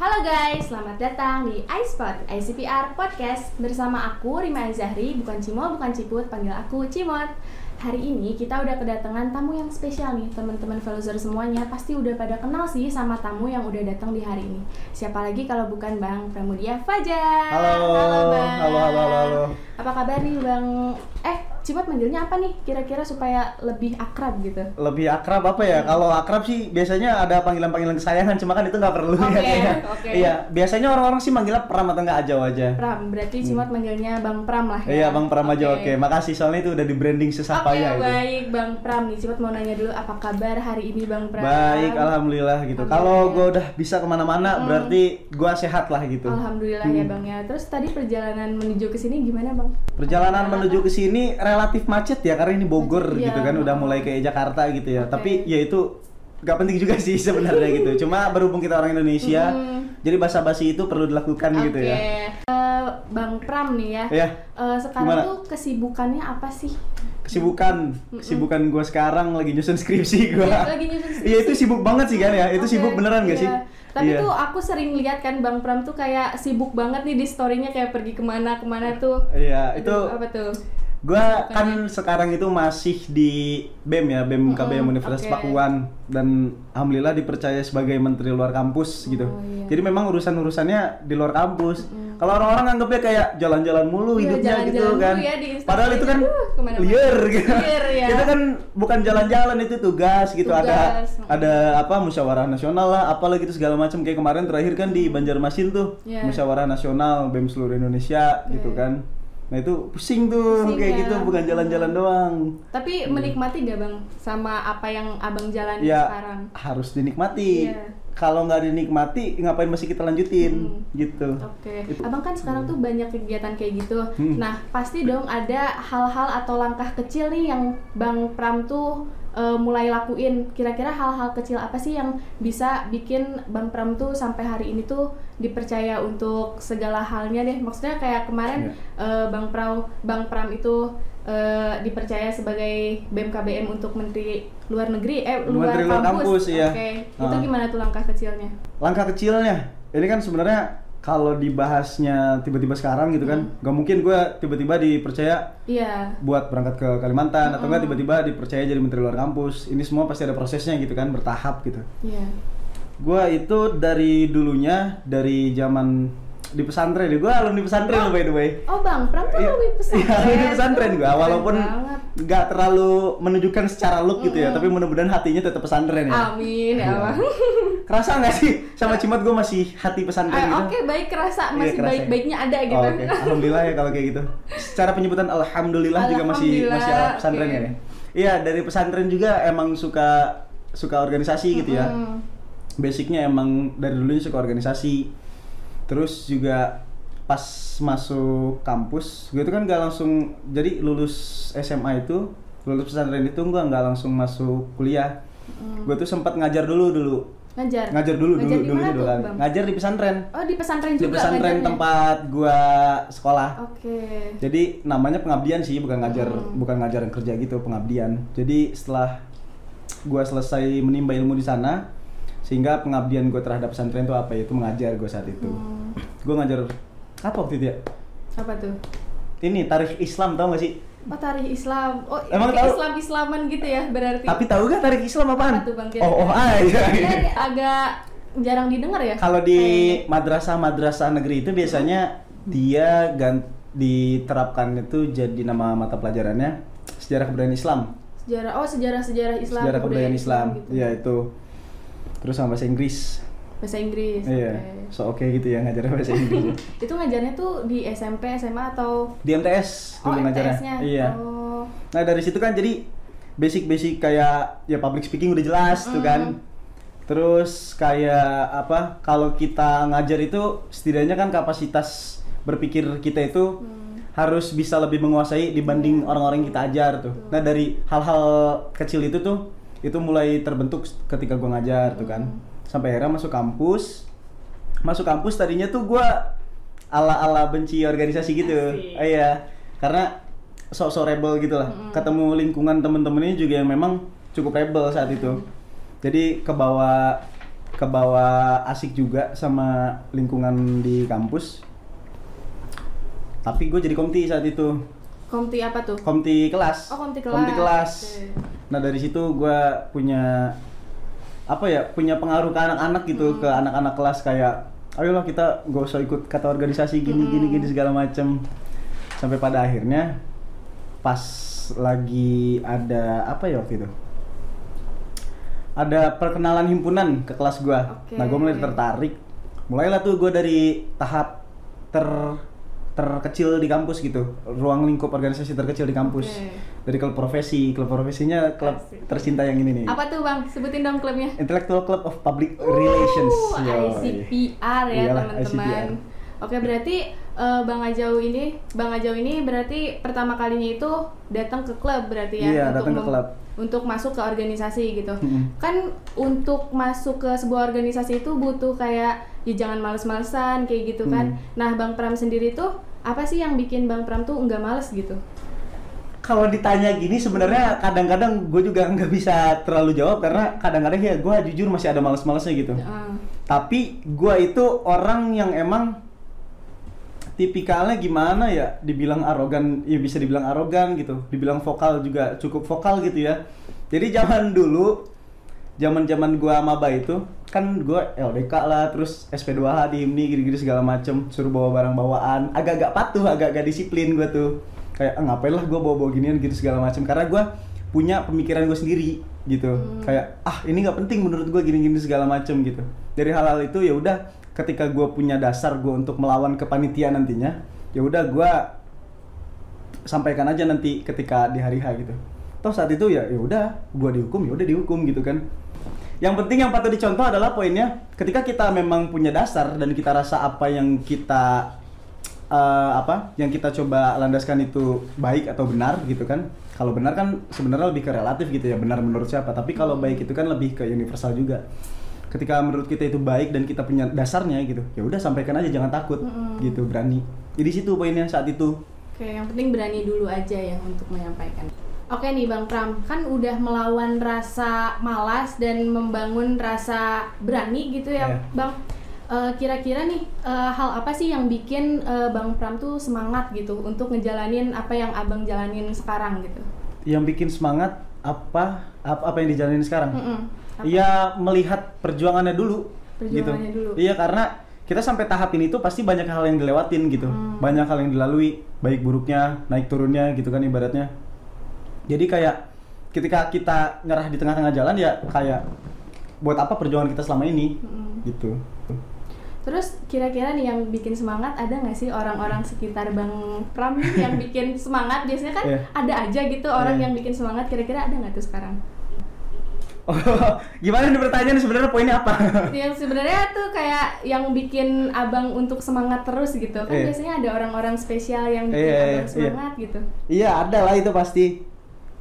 Halo guys, selamat datang di iSpot ICPR Podcast bersama aku Rima Zahri, bukan Cimol, bukan Ciput, panggil aku Cimot. Hari ini kita udah kedatangan tamu yang spesial nih, teman-teman Velozer semuanya pasti udah pada kenal sih sama tamu yang udah datang di hari ini. Siapa lagi kalau bukan Bang Pramudia Fajar. Halo, Bang. halo, halo, halo, halo. Apa kabar nih Bang? Eh, Cimot manggilnya apa nih? Kira-kira supaya lebih akrab gitu. Lebih akrab apa ya? Kalau akrab sih biasanya ada panggilan-panggilan kesayangan, cuma kan itu nggak perlu Oke, ya kayaknya. oke. Iya, biasanya orang-orang sih manggilnya Pram atau nggak aja aja. Pram, berarti Cimot manggilnya Bang Pram lah ya. Hmm. Iya, Bang Pram aja oke. Makasih soalnya itu udah di branding Oke, sesapa ya itu. baik Bang Pram nih. Cimot mau nanya dulu apa kabar hari ini Bang Pram? Baik, alhamdulillah gitu. Kalau gue udah bisa ke mana-mana, berarti gue sehat lah gitu. Alhamdulillah ya Hmm. Bang ya. Terus tadi perjalanan menuju ke sini gimana Bang? Perjalanan menuju ke sini relatif macet ya karena ini Bogor gitu iya. kan udah mulai kayak Jakarta gitu ya. Oke. Tapi ya itu gak penting juga sih sebenarnya gitu. Cuma berhubung kita orang Indonesia, Hmm. jadi basa-basi itu perlu dilakukan gitu Oke. ya. Eh, Bang Pram nih ya. Ya, Eh, sekarang Gimana? tuh kesibukannya apa sih? kesibukan, kesibukan gue sekarang lagi nyusun skripsi gue. Iya, lagi nyusun Iya itu sibuk banget sih kan ya. Itu Oke, sibuk beneran gak iya. sih? Tapi Iya. tuh aku sering lihat kan Bang Pram tuh kayak sibuk banget nih di storynya kayak pergi ke mana ke mana tuh. Iya, Aduh, itu apa tuh? Gua kan sekarang itu masih di BEM ya, BEM KBM Mm-mm, Universitas oke. Pakuan dan alhamdulillah dipercaya sebagai menteri luar kampus gitu. Oh, iya. Jadi memang urusan-urusannya di luar kampus. Kalau orang-orang anggapnya kayak jalan-jalan mulu Iya, hidupnya gitu kan. ya di Instagram. Padahal itu kan Aduh, ke mana-mana. liar gitu. Liar, ya. itu kan bukan jalan-jalan itu tugas gitu ada Tugas. ada apa musyawarah nasional lah apalah gitu segala macam kayak kemarin terakhir kan di Banjarmasin tuh Iya. musyawarah nasional BEM seluruh Indonesia gitu Oke. kan. Nah itu pusing tuh Pusing kayak ya. gitu bukan jalan-jalan doang. Tapi menikmati gak bang sama apa yang abang jalani Ya sekarang? harus dinikmati. Iya. Kalau nggak dinikmati ngapain masih kita lanjutin Hmm. gitu. Oke, Itu. abang kan sekarang tuh banyak kegiatan kayak gitu. Hmm. Nah pasti dong ada hal-hal atau langkah kecil nih yang bang Pram tuh eh, mulai lakuin. Kira-kira hal-hal kecil apa sih yang bisa bikin bang Pram tuh sampai hari ini tuh dipercaya untuk segala halnya deh? Maksudnya kayak kemarin eh, bang Pram, bang Pram itu eh, dipercaya sebagai BMKBM untuk menteri luar negeri, eh luar Menteri luar kampus, iya. Oke, itu Ah. gimana tuh langkah kecilnya? Langkah kecilnya, ini kan sebenarnya kalau dibahasnya tiba-tiba sekarang gitu kan, nggak mungkin gue tiba-tiba dipercaya Iya. buat berangkat ke Kalimantan atau nggak tiba-tiba dipercaya jadi menteri luar kampus. Ini semua pasti ada prosesnya gitu kan, bertahap gitu. Iya. Gua itu dari dulunya dari zaman di pesantren, gue alumni pesantren loh by the way. Oh bang, Pram tuh Iya, lebih pesantren. Iya, alumni pesantren gue, walaupun nggak terlalu menunjukkan secara look gitu ya, tapi mudah-mudahan hatinya tetap pesantren ya. Amin ya Iya. Allah. Kerasa nggak sih sama Cimat gue masih hati pesantren Ah, gitu? Oke baik kerasa Iya, masih ya. baik-baiknya ada gitu. Oh, alhamdulillah ya kalau kayak gitu. Secara penyebutan alhamdulillah, juga masih masih ala pesantren ya. Iya, dari pesantren juga emang suka suka organisasi gitu ya. Mm. Basicnya emang dari dulunya suka organisasi. Terus juga pas masuk kampus, gue itu kan nggak langsung jadi lulus SMA itu, lulus pesantren itu gue nggak langsung masuk kuliah. Gue tuh sempat ngajar dulu dulu. Ngajar. Ngajar dulu dulu Ngajar di dulu mana dulu tuh, kan. Ngajar di pesantren Oh di pesantren di juga pesantren ngajarnya? tempat gua sekolah. Oke. Jadi namanya pengabdian sih, bukan ngajar Hmm. bukan ngajar yang kerja gitu, pengabdian. Jadi setelah gua selesai menimba ilmu di sana, sehingga pengabdian gua terhadap pesantren itu apa? Itu mengajar gua saat itu. Hmm. Gua ngajar apa waktu itu ya? Apa tuh? Ini tarikh Islam tau gak sih? Oh tarikh Islam. Oh Emang tahu? Islam Islaman gitu ya berarti. Tapi tahu gak tarikh Islam apaan? Apa tuh, Bang? Oh, oh, ah, iya. Kayaknya agak jarang didengar ya. Kalau di madrasah-madrasah negeri itu biasanya dia gan diterapkan itu jadi nama mata pelajarannya sejarah kebudayaan Islam. sejarah oh sejarah sejarah Islam. sejarah kebudayaan Islam. gitu. Iya itu. Terus sama bahasa Inggris. Bahasa Inggris. Iya. oke. So oke gitu ya ngajarnya bahasa Inggris. Itu ngajarnya tuh di SMP, SMA atau di MTS Oh, dulu ngajarnya. MTS-nya. Iya. Oh. Nah, dari situ kan jadi basic-basic kayak ya public speaking udah jelas tuh kan. Terus kayak apa? Kalau kita ngajar itu setidaknya kan kapasitas berpikir kita itu harus bisa lebih menguasai dibanding orang-orang yang kita ajar tuh. Nah, dari hal-hal kecil itu tuh itu mulai terbentuk ketika gua ngajar tuh kan. Sampai akhirnya masuk kampus. Masuk kampus tadinya tuh gua ala-ala benci organisasi gitu. Ah, Iya. Karena sok-sok rebel gitu lah. Ketemu lingkungan temen-temennya juga yang memang cukup rebel saat itu. Jadi ke bawah ke bawah asik juga sama lingkungan di kampus tapi gue jadi komti saat itu Komti apa tuh? komti kelas Oh, komti kelas. komti kelas Oke. Nah dari situ gue punya apa ya punya pengaruh ke anak-anak gitu ke anak-anak kelas kayak ayolah kita gak usah ikut kata organisasi gini gini gini segala macem. Sampai pada akhirnya pas lagi ada apa ya waktu itu? Ada perkenalan himpunan ke kelas gua. Oke. nah gue mulai tertarik. Mulailah tuh gue dari tahap ter terkecil di kampus gitu. Ruang lingkup organisasi terkecil di kampus. Oke. Dari klub profesi klub profesinya klub Asik. tercinta yang ini nih Apa tuh bang? Sebutin dong klubnya. Intellectual Club of Public Relations Uh, Yoi. ICPR ya teman-teman. Oke berarti eh, Bang Ajau ini, Bang Ajau ini berarti pertama kalinya itu datang ke klub berarti ya Iya, datang ke klub. untuk masuk ke organisasi gitu. Mm-mm. Kan untuk masuk ke sebuah organisasi itu butuh kayak ya jangan males-malesan kayak gitu kan. Hmm. Nah Bang Pram sendiri tuh apa sih yang bikin Bang Pram tuh nggak males gitu? Kalau ditanya gini sebenarnya kadang-kadang gue juga nggak bisa terlalu jawab karena kadang-kadang ya gue jujur masih ada males-malesnya gitu. Ah, Tapi gue itu orang yang emang tipikalnya gimana ya? Dibilang arogan ya bisa dibilang arogan gitu. Dibilang vokal juga cukup vokal gitu ya. Jadi zaman dulu zaman zaman gua maba itu kan gua LDK lah terus SP2H di HIMNI gini-gini segala macem suruh bawa barang bawaan agak-agak patuh agak-agak disiplin gua tuh kayak "Ah, ngapain lah gua bawa-bawa ginian gitu segala macem. Karena gua punya pemikiran gue sendiri gitu. Kayak ah ini nggak penting menurut gua gini-gini segala macem gitu. Dari hal-hal itu ya udah ketika gue punya dasar gue untuk melawan kepanitiaan nantinya ya udah gue sampaikan aja nanti ketika di hari H gitu. Toh saat itu ya ya udah gue dihukum ya udah dihukum gitu kan. Yang penting yang patut dicontoh adalah poinnya ketika kita memang punya dasar dan kita rasa apa yang kita eh, apa yang kita coba landaskan itu baik atau benar gitu kan kalau benar kan sebenarnya lebih ke relatif gitu ya benar menurut siapa tapi kalau baik itu kan lebih ke universal juga ketika menurut kita itu baik dan kita punya dasarnya gitu ya udah sampaikan aja jangan takut Mm-mm. gitu berani jadi situ poinnya saat itu Oke, yang penting berani dulu aja ya untuk menyampaikan. Oke nih Bang Pram, kan udah melawan rasa malas dan membangun rasa berani gitu ya, Iya. Bang. Eh, Kira-kira nih eh, hal apa sih yang bikin eh, Bang Pram tuh semangat gitu untuk ngejalanin apa yang Abang jalanin sekarang gitu? yang bikin semangat apa apa, apa yang dijalanin sekarang. Apa? Iya melihat perjuangannya dulu. Perjuangannya gitu. dulu. Iya karena kita sampai tahap ini tuh pasti banyak hal yang dilewatin gitu, Hmm. banyak hal yang dilalui, baik buruknya, naik turunnya gitu kan ibaratnya. Jadi kayak ketika kita nyerah di tengah-tengah jalan ya kayak buat apa perjuangan kita selama ini Mm-mm. gitu. Terus kira-kira nih yang bikin semangat ada nggak sih orang-orang sekitar Bang Pram yang bikin semangat? Biasanya kan Iya. ada aja gitu orang Iya. yang bikin semangat. Kira-kira ada nggak tuh sekarang? Oh, gimana nih pertanyaan sebenarnya poinnya apa? yang sebenarnya tuh kayak yang bikin abang untuk semangat terus gitu kan Iya. biasanya ada orang-orang spesial yang bikin Iya, iya, abang iya. semangat gitu Iya ada lah itu pasti.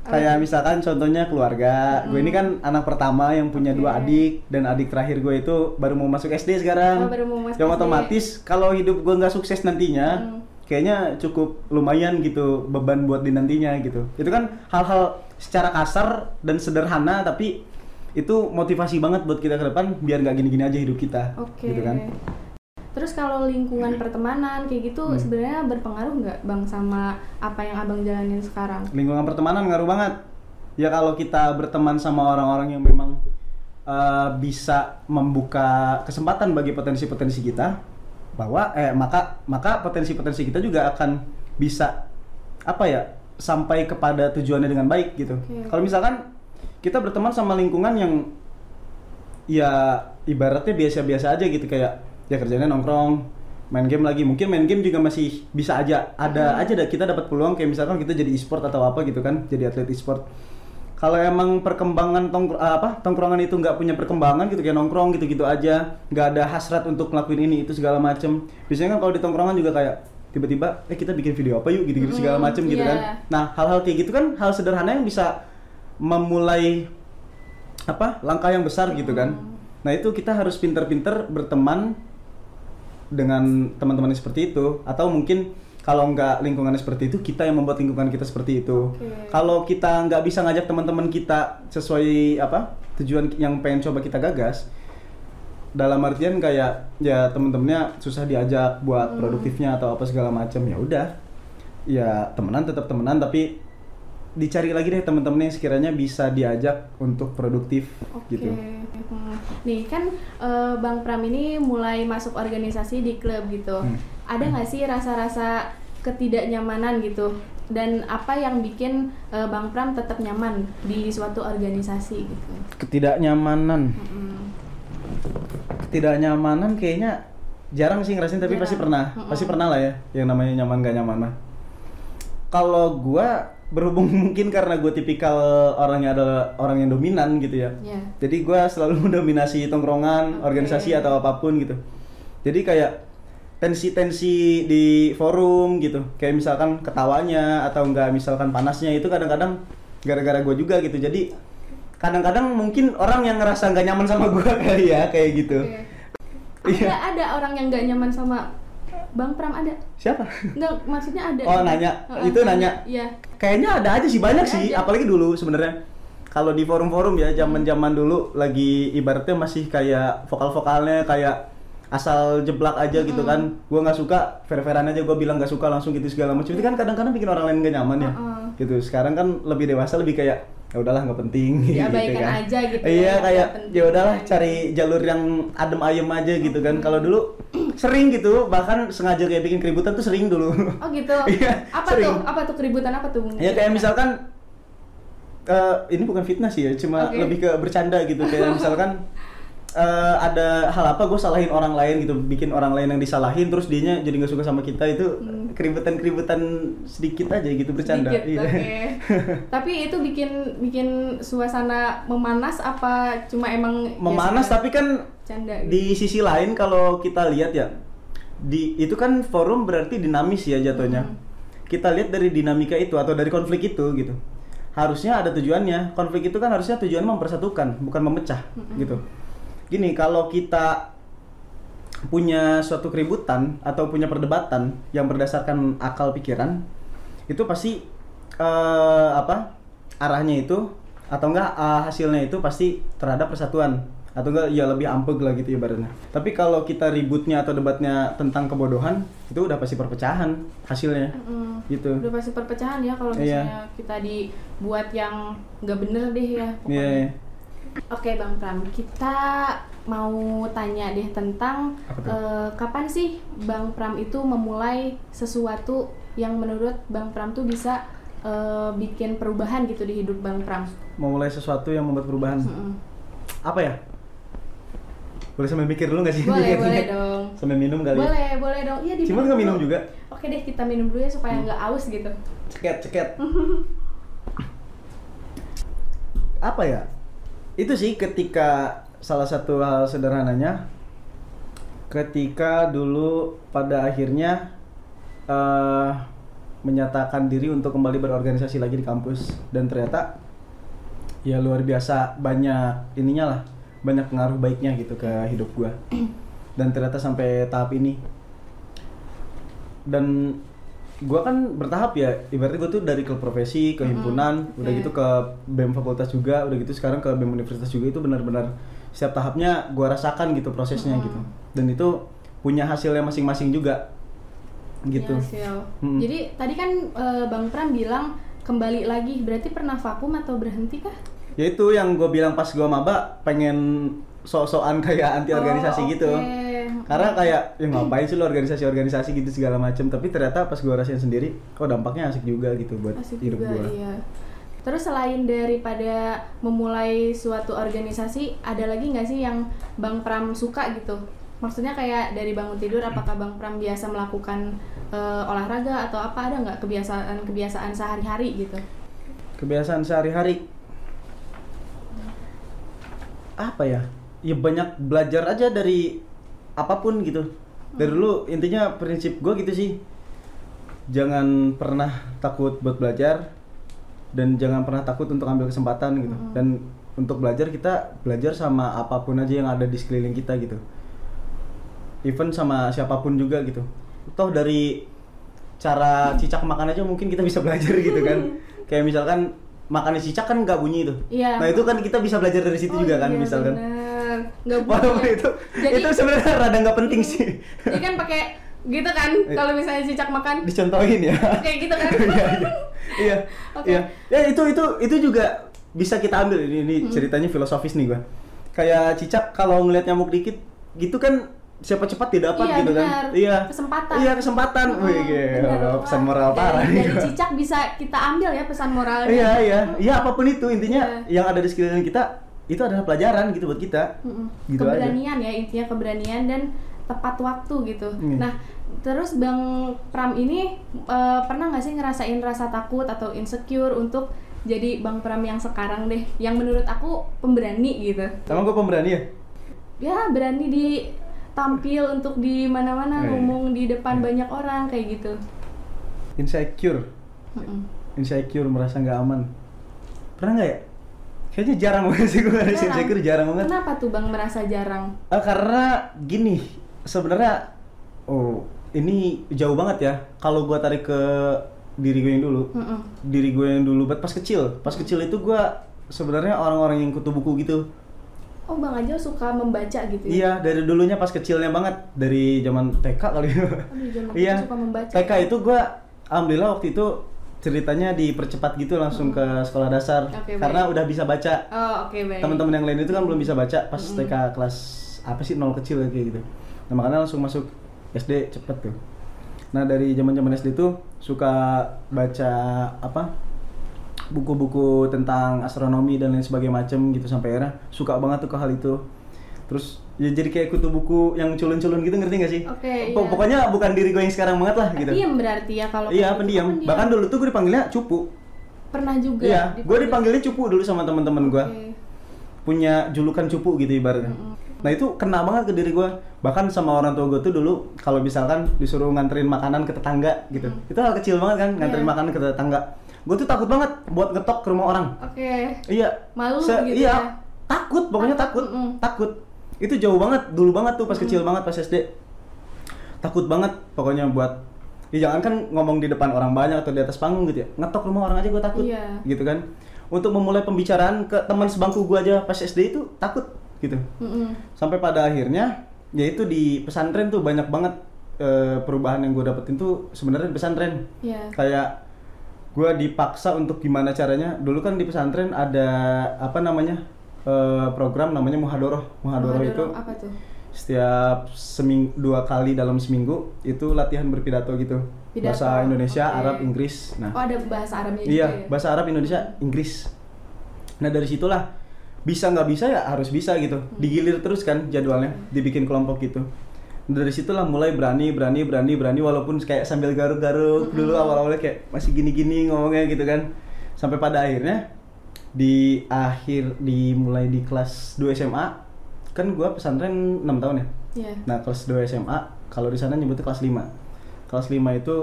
Kayak misalkan contohnya keluarga. Gue ini kan anak pertama yang punya dua Oke. adik dan adik terakhir gue itu baru mau masuk SD sekarang. Oh, baru mau masuk yang SD. otomatis kalau hidup gue nggak sukses nantinya, Hmm. kayaknya cukup lumayan gitu beban buat di nantinya gitu. Itu kan hal-hal secara kasar dan sederhana tapi itu motivasi banget buat kita ke depan biar nggak gini-gini aja hidup kita. oke Gitu kan. Terus kalau lingkungan pertemanan kayak gitu Hmm. sebenarnya berpengaruh nggak bang sama apa yang abang jalanin sekarang lingkungan pertemanan ngaruh banget ya kalau kita berteman sama orang-orang yang memang uh, bisa membuka kesempatan bagi potensi-potensi kita bahwa eh maka maka potensi-potensi kita juga akan bisa apa ya sampai kepada tujuannya dengan baik gitu Oke. kalau misalkan kita berteman sama lingkungan yang ya ibaratnya biasa-biasa aja gitu kayak ya kerjanya nongkrong main game lagi. Mungkin main game juga masih bisa aja. Ada aja dah kita dapat peluang kayak misalkan kita jadi e-sport atau apa gitu kan jadi atlet e-sport. Kalau emang perkembangan tongkr apa tongkrongan itu nggak punya perkembangan gitu kayak nongkrong gitu-gitu aja nggak ada hasrat untuk ngelakuin ini itu segala macem. Biasanya kan kalau di tongkrongan juga kayak tiba-tiba eh kita bikin video apa yuk? gitu-gitu segala Mm, macem gitu iya. kan. Nah hal-hal kayak gitu kan hal sederhana yang bisa memulai apa langkah yang besar gitu kan. Nah itu kita harus pinter-pinter berteman dengan teman-teman yang seperti itu atau mungkin kalau nggak lingkungannya seperti itu kita yang membuat lingkungan kita seperti itu Oke. kalau kita nggak bisa ngajak teman-teman kita sesuai apa tujuan yang pengen coba kita gagas dalam artian kayak ya temen-temennya susah diajak buat Hmm. produktifnya atau apa segala macam ya udah ya temenan tetap temenan tapi dicari lagi deh temen-temen yang sekiranya bisa diajak untuk produktif Oke. gitu Hmm. Nih kan eh, Bang Pram ini mulai masuk organisasi di klub gitu. Hmm. Ada nggak sih rasa-rasa ketidaknyamanan gitu? Dan apa yang bikin eh, Bang Pram tetap nyaman di suatu organisasi gitu? ketidaknyamanan Mm-mm. ketidaknyamanan kayaknya jarang sih ngerasain tapi Jarang. pasti pernah Mm-mm. pasti pernah lah ya yang namanya nyaman gak nyaman mah kalau gua berhubung mungkin karena gue tipikal orangnya adalah orang yang dominan gitu ya Ya. jadi gua selalu mendominasi tongkrongan Oke. organisasi atau apa pun gitu jadi kayak tensi-tensi di forum gitu kayak misalkan ketawanya atau enggak misalkan panasnya itu kadang-kadang gara-gara gue juga gitu jadi kadang-kadang mungkin orang yang ngerasa nggak nyaman sama gua kali ya kayak gitu Oke. Iya. Ada ada orang yang nggak nyaman sama Bang Pram ada? siapa? Nggak, maksudnya ada. Oh, nanya. Heeh, Itu nanya. Iya. kayaknya ada aja sih banyak Ada sih. aja. apalagi dulu sebenarnya. Kalau di forum-forum ya zaman-zaman dulu lagi ibaratnya masih kayak vokal-vokalnya kayak asal jeblak aja gitu kan. Gua nggak suka fair-fairan aja gua bilang nggak suka langsung gitu segala macam. Itu kan kadang-kadang bikin orang lain gak nyaman ya. Heeh. gitu. Sekarang kan lebih dewasa lebih kayak ya udahlah nggak penting. Diabaikan aja gitu. Ya, iya kayak ya udahlah cari jalur yang adem ayem aja gitu kan. Kalau dulu sering gitu bahkan sengaja kayak bikin keributan tuh sering dulu Oh gitu. Iya, apa sering. tuh? Apa tuh keributan apa tuh? Ya kayak misalkan eh, ini bukan fitnah sih ya, cuma Oke. lebih ke bercanda gitu. Kayak misalkan eh, ada hal apa gue salahin orang lain gitu, bikin orang lain yang disalahin terus dianya jadi nggak suka sama kita itu Hmm. keributan-keributan sedikit aja gitu bercanda. Sedikit, Iya. oke. Tapi itu bikin bikin suasana memanas apa cuma emang ya Memanas suka tapi kan canda gitu? di sisi lain kalau kita lihat ya di itu kan forum berarti dinamis ya jatuhnya. Hmm. Kita lihat dari dinamika itu atau dari konflik itu gitu. Harusnya ada tujuannya. Konflik itu kan harusnya tujuannya mempersatukan, bukan memecah gitu. Gini, kalau kita punya suatu keributan atau punya perdebatan yang berdasarkan akal pikiran, itu pasti eh, apa? arahnya itu atau enggak eh, hasilnya itu pasti terhadap persatuan atau enggak ya lebih ampeg lah gitu ibaratnya. Tapi kalau kita ributnya atau debatnya tentang kebodohan, itu udah pasti perpecahan hasilnya. Mm. Gitu. Udah pasti perpecahan ya kalau Iya. misalnya kita dibuat yang nggak bener deh ya. pokoknya. Iya. iya. Oke Bang Pram, kita mau tanya deh tentang eh, kapan sih Bang Pram itu memulai sesuatu yang menurut Bang Pram tuh bisa eh, bikin perubahan gitu di hidup Bang Pram. Memulai sesuatu yang membuat perubahan. Mm-mm. Apa ya? Boleh sambil mikir dulu nggak sih? Boleh, boleh dong. Sambil minum kali. ya? Boleh, boleh dong. Iya, Cuma nggak minum juga. Oke deh, kita minum dulu ya supaya Hmm. nggak aus gitu. ceket ceket apa ya itu sih ketika salah satu hal sederhananya ketika dulu pada akhirnya eh, menyatakan diri untuk kembali berorganisasi lagi di kampus dan ternyata ya luar biasa banyak ininya lah banyak pengaruh baiknya gitu ke hidup gua dan ternyata sampai tahap ini dan gua kan bertahap ya ibaratnya gua tuh dari klub profesi ke himpunan udah oke. gitu ke bem fakultas juga udah gitu sekarang ke bem universitas juga itu benar-benar setiap tahapnya gua rasakan gitu prosesnya Mm-mm. gitu dan itu punya hasilnya masing-masing juga gitu Ya, hasil. Mm. Jadi tadi kan eh, Bang Pram bilang kembali lagi, berarti pernah vakum atau berhenti kah? Ya itu yang gue bilang pas gua maba pengen sok-sokan kayak anti organisasi Oh, gitu oke. karena kayak ya ngapain sih lo organisasi-organisasi gitu segala macem tapi ternyata pas gua rasain sendiri oh dampaknya asik juga gitu buat Asik hidup juga, gua iya. Terus selain daripada memulai suatu organisasi, ada lagi nggak sih yang Bang Pram suka gitu? Maksudnya kayak dari bangun tidur, apakah Bang Pram biasa melakukan eh, olahraga atau apa? Ada nggak kebiasaan-kebiasaan sehari-hari gitu? kebiasaan sehari-hari apa ya? Ya banyak belajar aja dari apa pun gitu. Dari dulu intinya prinsip gue gitu sih. Jangan pernah takut buat belajar dan jangan pernah takut untuk ambil kesempatan gitu. Dan untuk belajar kita belajar sama apa pun aja yang ada di sekeliling kita gitu. Even sama siapa pun juga gitu. Toh dari cara cicak makan aja mungkin kita bisa belajar gitu kan. Kayak misalkan makannya cicak kan nggak bunyi itu Iya. nah itu kan kita bisa belajar dari situ Oh juga kan iya, misalkan nggak Walaupun boleh itu Jadi- itu sebenarnya rada nggak penting sih. jadi kan pakai gitu kan kalau misalnya cicak makan Dicontohin ya. kayak gitu kan Iya, iya. Iya. Oke. Iya. Ya itu itu itu juga bisa kita ambil ini, ini ceritanya filosofis nih gua. Kayak cicak kalau ngeliat nyamuk dikit gitu kan siapa cepat dia dapat Iya, gitu benar. kan. Iya. Kesempatan. Iya, kesempatan. Hmm, Wih, gila, pesan moral parah dari, nih. dari cicak bisa kita ambil ya pesan moralnya Iya, iya. Iya, apa pun itu intinya Iya. yang ada di sekeliling kita itu adalah pelajaran gitu buat kita. Mm-mm. Gitu aja. keberanian ya intinya keberanian dan tepat waktu gitu. Hmm. Nah terus bang Pram ini eh, pernah nggak sih ngerasain rasa takut atau insecure untuk jadi bang Pram yang sekarang deh, yang menurut aku pemberani gitu. Emang gue pemberani ya? Ya berani di tampil untuk di mana-mana Eh. ngomong di depan banyak orang kayak gitu. Insecure. Mm-mm. Insecure merasa nggak aman. Pernah nggak ya? Kayaknya jarang banget sih gue Jarang. insecure jarang banget. Kenapa tuh bang merasa jarang? Ah, karena gini, sebenarnya oh ini jauh banget ya. Kalau gua tarik ke diri gue yang dulu, Mm-mm. diri gue yang dulu, pas kecil, pas kecil itu gua sebenarnya orang-orang yang kutu buku gitu. Oh bang Ajel suka membaca gitu ya? Iya, dari dulunya pas kecilnya banget, dari zaman TK kali. Zaman iya. kecil suka membaca. TK itu gua alhamdulillah waktu itu ceritanya dipercepat gitu langsung ke sekolah dasar Oke, karena baik. udah bisa baca. Oh oke baik. teman-teman yang lain itu kan belum bisa baca pas TK kelas apa sih nol kecil kayak gitu nah makanya langsung masuk SD cepet tuh nah dari zaman zaman SD tuh suka baca apa buku-buku tentang astronomi dan lain sebagainya macem gitu sampai era suka banget tuh ke hal itu terus ya jadi kayak kutu buku yang culun-culun gitu ngerti gak sih Oke, Pok- iya. pokoknya bukan diri gue yang sekarang banget lah gitu Pendiam berarti ya kalau iya gitu. pendiam Oh, bahkan dulu tuh gue dipanggilnya cupu pernah juga. iya gue dipanggilnya cupu dulu sama teman-teman gue Oke. punya julukan cupu gitu ibaratnya. Nah itu kena banget ke diri gue. Bahkan sama orang tua gue tuh dulu kalau misalkan disuruh nganterin makanan ke tetangga gitu. Itu hal kecil banget kan nganterin Iya. makanan ke tetangga. Gue tuh takut banget buat ngetok ke rumah orang. Oke. Iya. Malu gitu iya. ya? Takut, pokoknya Takut, takut, mm-mm. takut. Itu jauh banget, dulu banget tuh pas kecil banget pas SD. Takut banget pokoknya buat Ya jangan kan ngomong di depan orang banyak atau di atas panggung gitu ya. Ngetok rumah orang aja gue takut. Iya. Gitu kan. Untuk memulai pembicaraan ke teman sebangku gue aja pas SD itu takut gitu. Mm-mm. Sampai pada akhirnya yaitu di pesantren tuh banyak banget eh, perubahan yang gue dapetin tuh sebenarnya di pesantren Iya. kayak gue dipaksa untuk gimana caranya. Dulu kan di pesantren ada apa namanya eh, program namanya muhadoroh. Muhadoroh Muhadoroh itu apa tuh? setiap seming dua kali dalam seminggu itu latihan berpidato gitu. Pidato, bahasa Indonesia oke. Arab Inggris. Nah. Oh ada bahasa Arabnya iya juga ya? bahasa Arab Indonesia Inggris. Nah dari situlah bisa nggak bisa ya harus bisa gitu. Hmm. digilir terus kan jadwalnya dibikin kelompok gitu dari situlah mulai berani berani berani berani walaupun kayak sambil garuk-garuk dulu awal-awalnya kayak masih gini-gini ngomongnya gitu kan sampai pada akhirnya di akhir di mulai di kelas 2 SMA kan gua pesantren 6 tahun ya Iya. Nah, kelas 2 SMA, kalau di sana nyebutnya kelas 5. Kelas 5 itu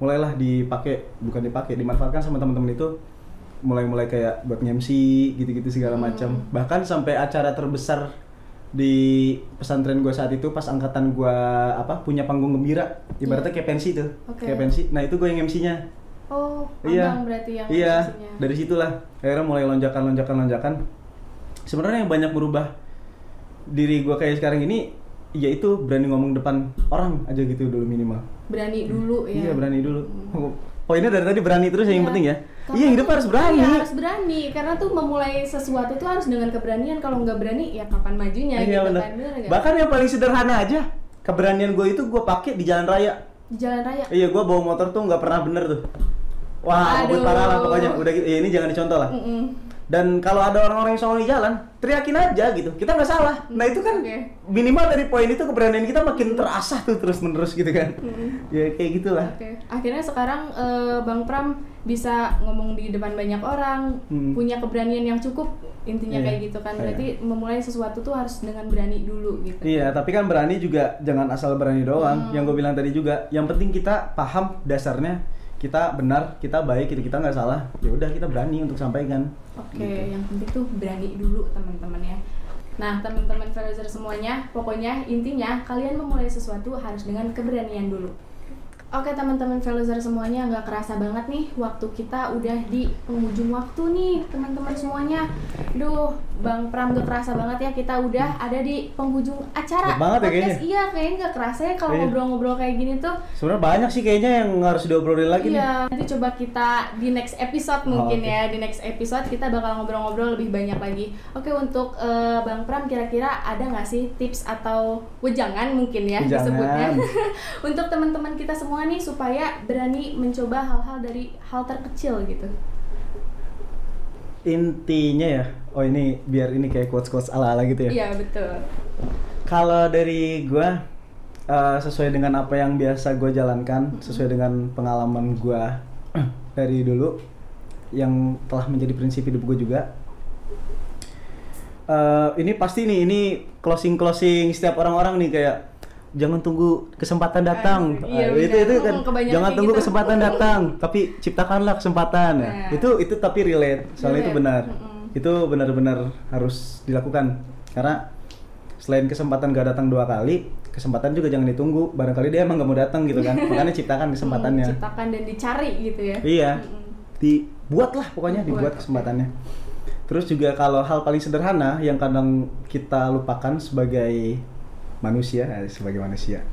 mulailah dipakai, bukan dipakai, dimanfaatkan sama teman-teman itu mulai-mulai kayak buat MC gitu-gitu segala macam. Bahkan sampai acara terbesar di pesantren gua saat itu pas angkatan gua apa punya panggung gembira. Ibaratnya kayak pensi tuh Oke. kayak pensi. Nah itu gue yang MC-nya Oh, iya. berarti yang iya MC-nya. dari situlah akhirnya mulai lonjakan lonjakan lonjakan sebenarnya yang banyak merubah diri gua kayak sekarang ini yaitu berani ngomong depan orang aja gitu dulu minimal. Berani dulu ya. iya berani dulu. Poinnya dari tadi berani terus yang Iya. penting ya Karena iya hidup harus berani Iya, harus berani karena tuh memulai sesuatu tuh harus dengan keberanian. Kalau nggak berani ya kapan majunya iya gitu benar kan. Bener bahkan yang paling sederhana aja keberanian gue itu gue pakai di jalan raya di jalan raya. iya gue bawa motor tuh nggak pernah bener tuh wah aduh. parah lah pokoknya udah gitu ya ini jangan dicontoh lah Mm-mm. dan kalau ada orang-orang yang songong di jalan teriakin aja gitu kita nggak salah nah itu kan Oke. minimal dari poin itu keberanian kita makin terasah tuh terus menerus gitu kan ya kayak gitulah Oke. Akhirnya sekarang eh, Bang Pram bisa ngomong di depan banyak orang, Hmm. punya keberanian yang cukup. Intinya Iya. kayak gitu kan. Iya. Berarti memulai sesuatu tuh harus dengan berani dulu gitu. Iya, tapi kan berani juga jangan asal berani doang. Yang gue bilang tadi juga, yang penting kita paham dasarnya kita benar, kita baik, kita kita nggak salah. Ya udah kita berani untuk sampaikan. Oke, Gitu. yang penting tuh berani dulu teman-teman ya. Nah, teman-teman Fraser semuanya, pokoknya intinya kalian memulai sesuatu harus dengan keberanian dulu. Oke teman-teman Velozer semuanya nggak kerasa banget nih waktu kita udah di penghujung waktu nih teman-teman semuanya. Duh, Bang Pram gak kerasa banget ya kita udah ada di penghujung acara. Cepet banget ya kayaknya. Iya kayaknya nggak kerasa ya kalau Iya. ngobrol-ngobrol kayak gini tuh. Sebenarnya banyak sih kayaknya yang harus diobrolin lagi nih. Iya, nanti coba kita di next episode mungkin oke. ya. Di next episode kita bakal ngobrol-ngobrol lebih banyak lagi. Oke, untuk eh, Bang Pram kira-kira ada nggak sih tips atau wejangan mungkin ya Wejangan. disebutnya untuk teman-teman kita semua nih supaya berani mencoba hal-hal dari hal terkecil gitu. Intinya ya, oh ini biar ini kayak quotes-quotes ala-ala gitu ya. Iya, betul. Kalau dari gua eh, sesuai dengan apa yang biasa gue jalankan, sesuai dengan pengalaman gua dari dulu yang telah menjadi prinsip hidup gue juga. Eh, ini pasti nih, ini closing closing setiap orang-orang nih kayak jangan tunggu kesempatan datang. Aduh, iya Eh, itu itu kan Hmm, jangan tunggu gitu. kesempatan datang, tapi ciptakanlah kesempatan. Ya. Nah. Itu itu tapi relate, soalnya itu Relate, benar. mm-mm. Itu benar-benar harus dilakukan karena selain kesempatan gak datang dua kali, kesempatan juga jangan ditunggu. Barangkali dia emang gak mau datang gitu kan. Makanya ciptakan kesempatannya. Hmm, ciptakan dan dicari gitu ya. Iya. Mm-mm. Dibuatlah pokoknya dibuat Buat. kesempatannya. Terus juga kalau hal paling sederhana yang kadang kita lupakan sebagai manusia, eh, sebagai manusia.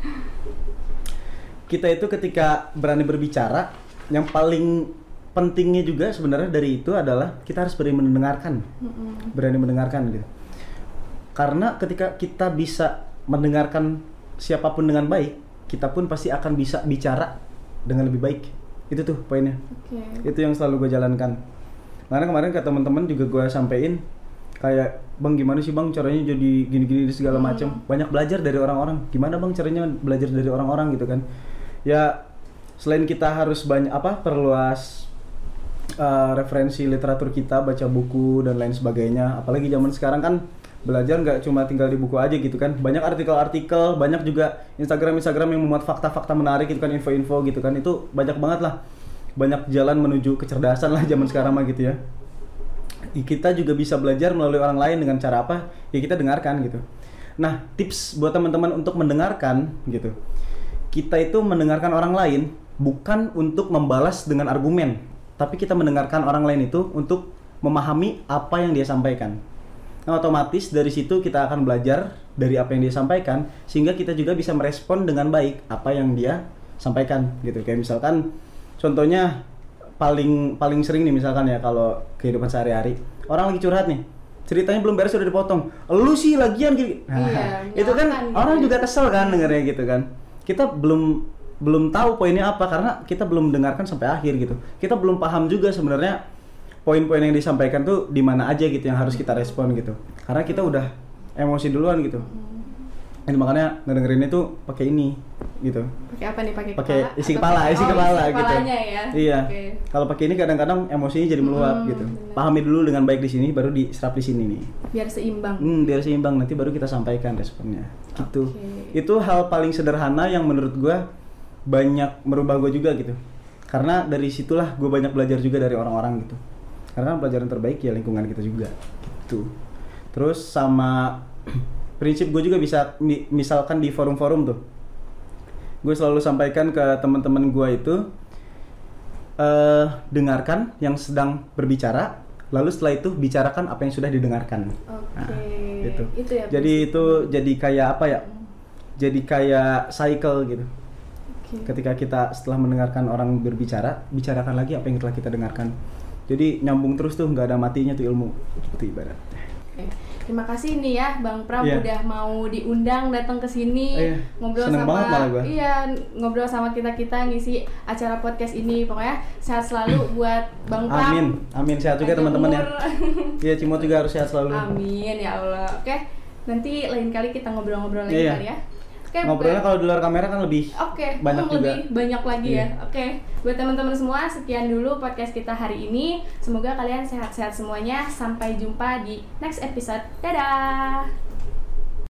Kita itu ketika berani berbicara, yang paling pentingnya juga sebenarnya dari itu adalah kita harus berani mendengarkan berani mendengarkan gitu. Karena ketika kita bisa mendengarkan siapa pun dengan baik, kita pun pasti akan bisa bicara dengan lebih baik. Itu tuh poinnya. Oke. Itu yang selalu gue jalankan. Karena kemarin ke teman-teman juga gue sampein kayak bang gimana sih bang caranya jadi gini-gini di segala macam. Banyak belajar dari orang-orang. Gimana bang caranya belajar dari orang-orang gitu kan? Ya selain kita harus banyak apa perluas uh, referensi literatur kita, baca buku dan lain sebagainya. Apalagi zaman sekarang kan belajar nggak cuma tinggal di buku aja gitu kan. Banyak artikel-artikel, banyak juga Instagram-Instagram yang memuat fakta-fakta menarik gitu kan, info-info gitu kan. Itu banyak banget lah. Banyak jalan menuju kecerdasan lah zaman sekarang mah gitu ya. Kita juga bisa belajar melalui orang lain dengan cara apa? Ya kita dengarkan gitu. Nah, tips buat teman-teman untuk mendengarkan gitu. Kita itu mendengarkan orang lain bukan untuk membalas dengan argumen, tapi kita mendengarkan orang lain itu untuk memahami apa yang dia sampaikan. Nah, otomatis dari situ kita akan belajar dari apa yang dia sampaikan sehingga kita juga bisa merespon dengan baik apa yang dia sampaikan gitu. Kayak misalkan contohnya paling paling sering nih misalkan ya kalau kehidupan sehari-hari. Orang lagi curhat nih ceritanya belum beres sudah dipotong. Lu sih lagian gini. Nah, Iya, itu kan gitu orang ya. juga kesel kan dengernya gitu kan. Kita belum belum tahu poinnya apa karena kita belum dengarkan sampai akhir gitu. Kita belum paham juga sebenarnya poin-poin yang disampaikan tuh di mana aja gitu yang harus kita respon gitu. Karena kita udah emosi duluan gitu. Jadi makanya ngedengerin itu pakai ini gitu Pakai apa nih? Pakai pakai kepala? isi kepala pakai- isi oh, kepala isi gitu ya. iya Oke. kalau pakai ini kadang-kadang emosinya jadi meluap Hmm, gitu benar. pahami dulu dengan baik di sini baru diserap di sini nih Biar seimbang. hmm, biar seimbang nanti baru kita sampaikan responnya gitu Oke. itu hal paling sederhana yang menurut gua banyak merubah gue juga gitu karena dari situlah gue banyak belajar juga dari orang-orang gitu karena pelajaran terbaik ya lingkungan kita juga gitu terus sama prinsip gue juga bisa mi- misalkan di forum-forum tuh gue selalu sampaikan ke teman-teman gue itu eh dengarkan yang sedang berbicara lalu setelah itu bicarakan apa yang sudah didengarkan Oke. Nah, gitu. Itu ya. jadi itu jadi kayak apa ya jadi kayak cycle gitu ketika kita setelah mendengarkan orang berbicara bicarakan lagi apa yang telah kita dengarkan jadi nyambung terus tuh nggak ada matinya tuh ilmu gitu ibarat Oke. Terima kasih nih ya Bang Pram Iya. udah mau diundang datang ke sini Iya. ngobrol Seneng sama banget malah gua. iya ngobrol sama kita-kita ngisi acara podcast ini. Pokoknya sehat selalu buat Bang Pram. amin amin sehat juga teman-teman ya iya Cimot juga harus sehat selalu Amin ya Allah. Oke. Nanti lain kali kita ngobrol-ngobrol lagi Iya. kali ya. Oke. ngobrolnya kalau di luar kamera kan lebih Oke, banyak hmm, juga. lebih banyak lagi Iya. ya. Oke, buat teman-teman semua, sekian dulu podcast kita hari ini. Semoga kalian sehat-sehat semuanya. Sampai jumpa di next episode. Dadah.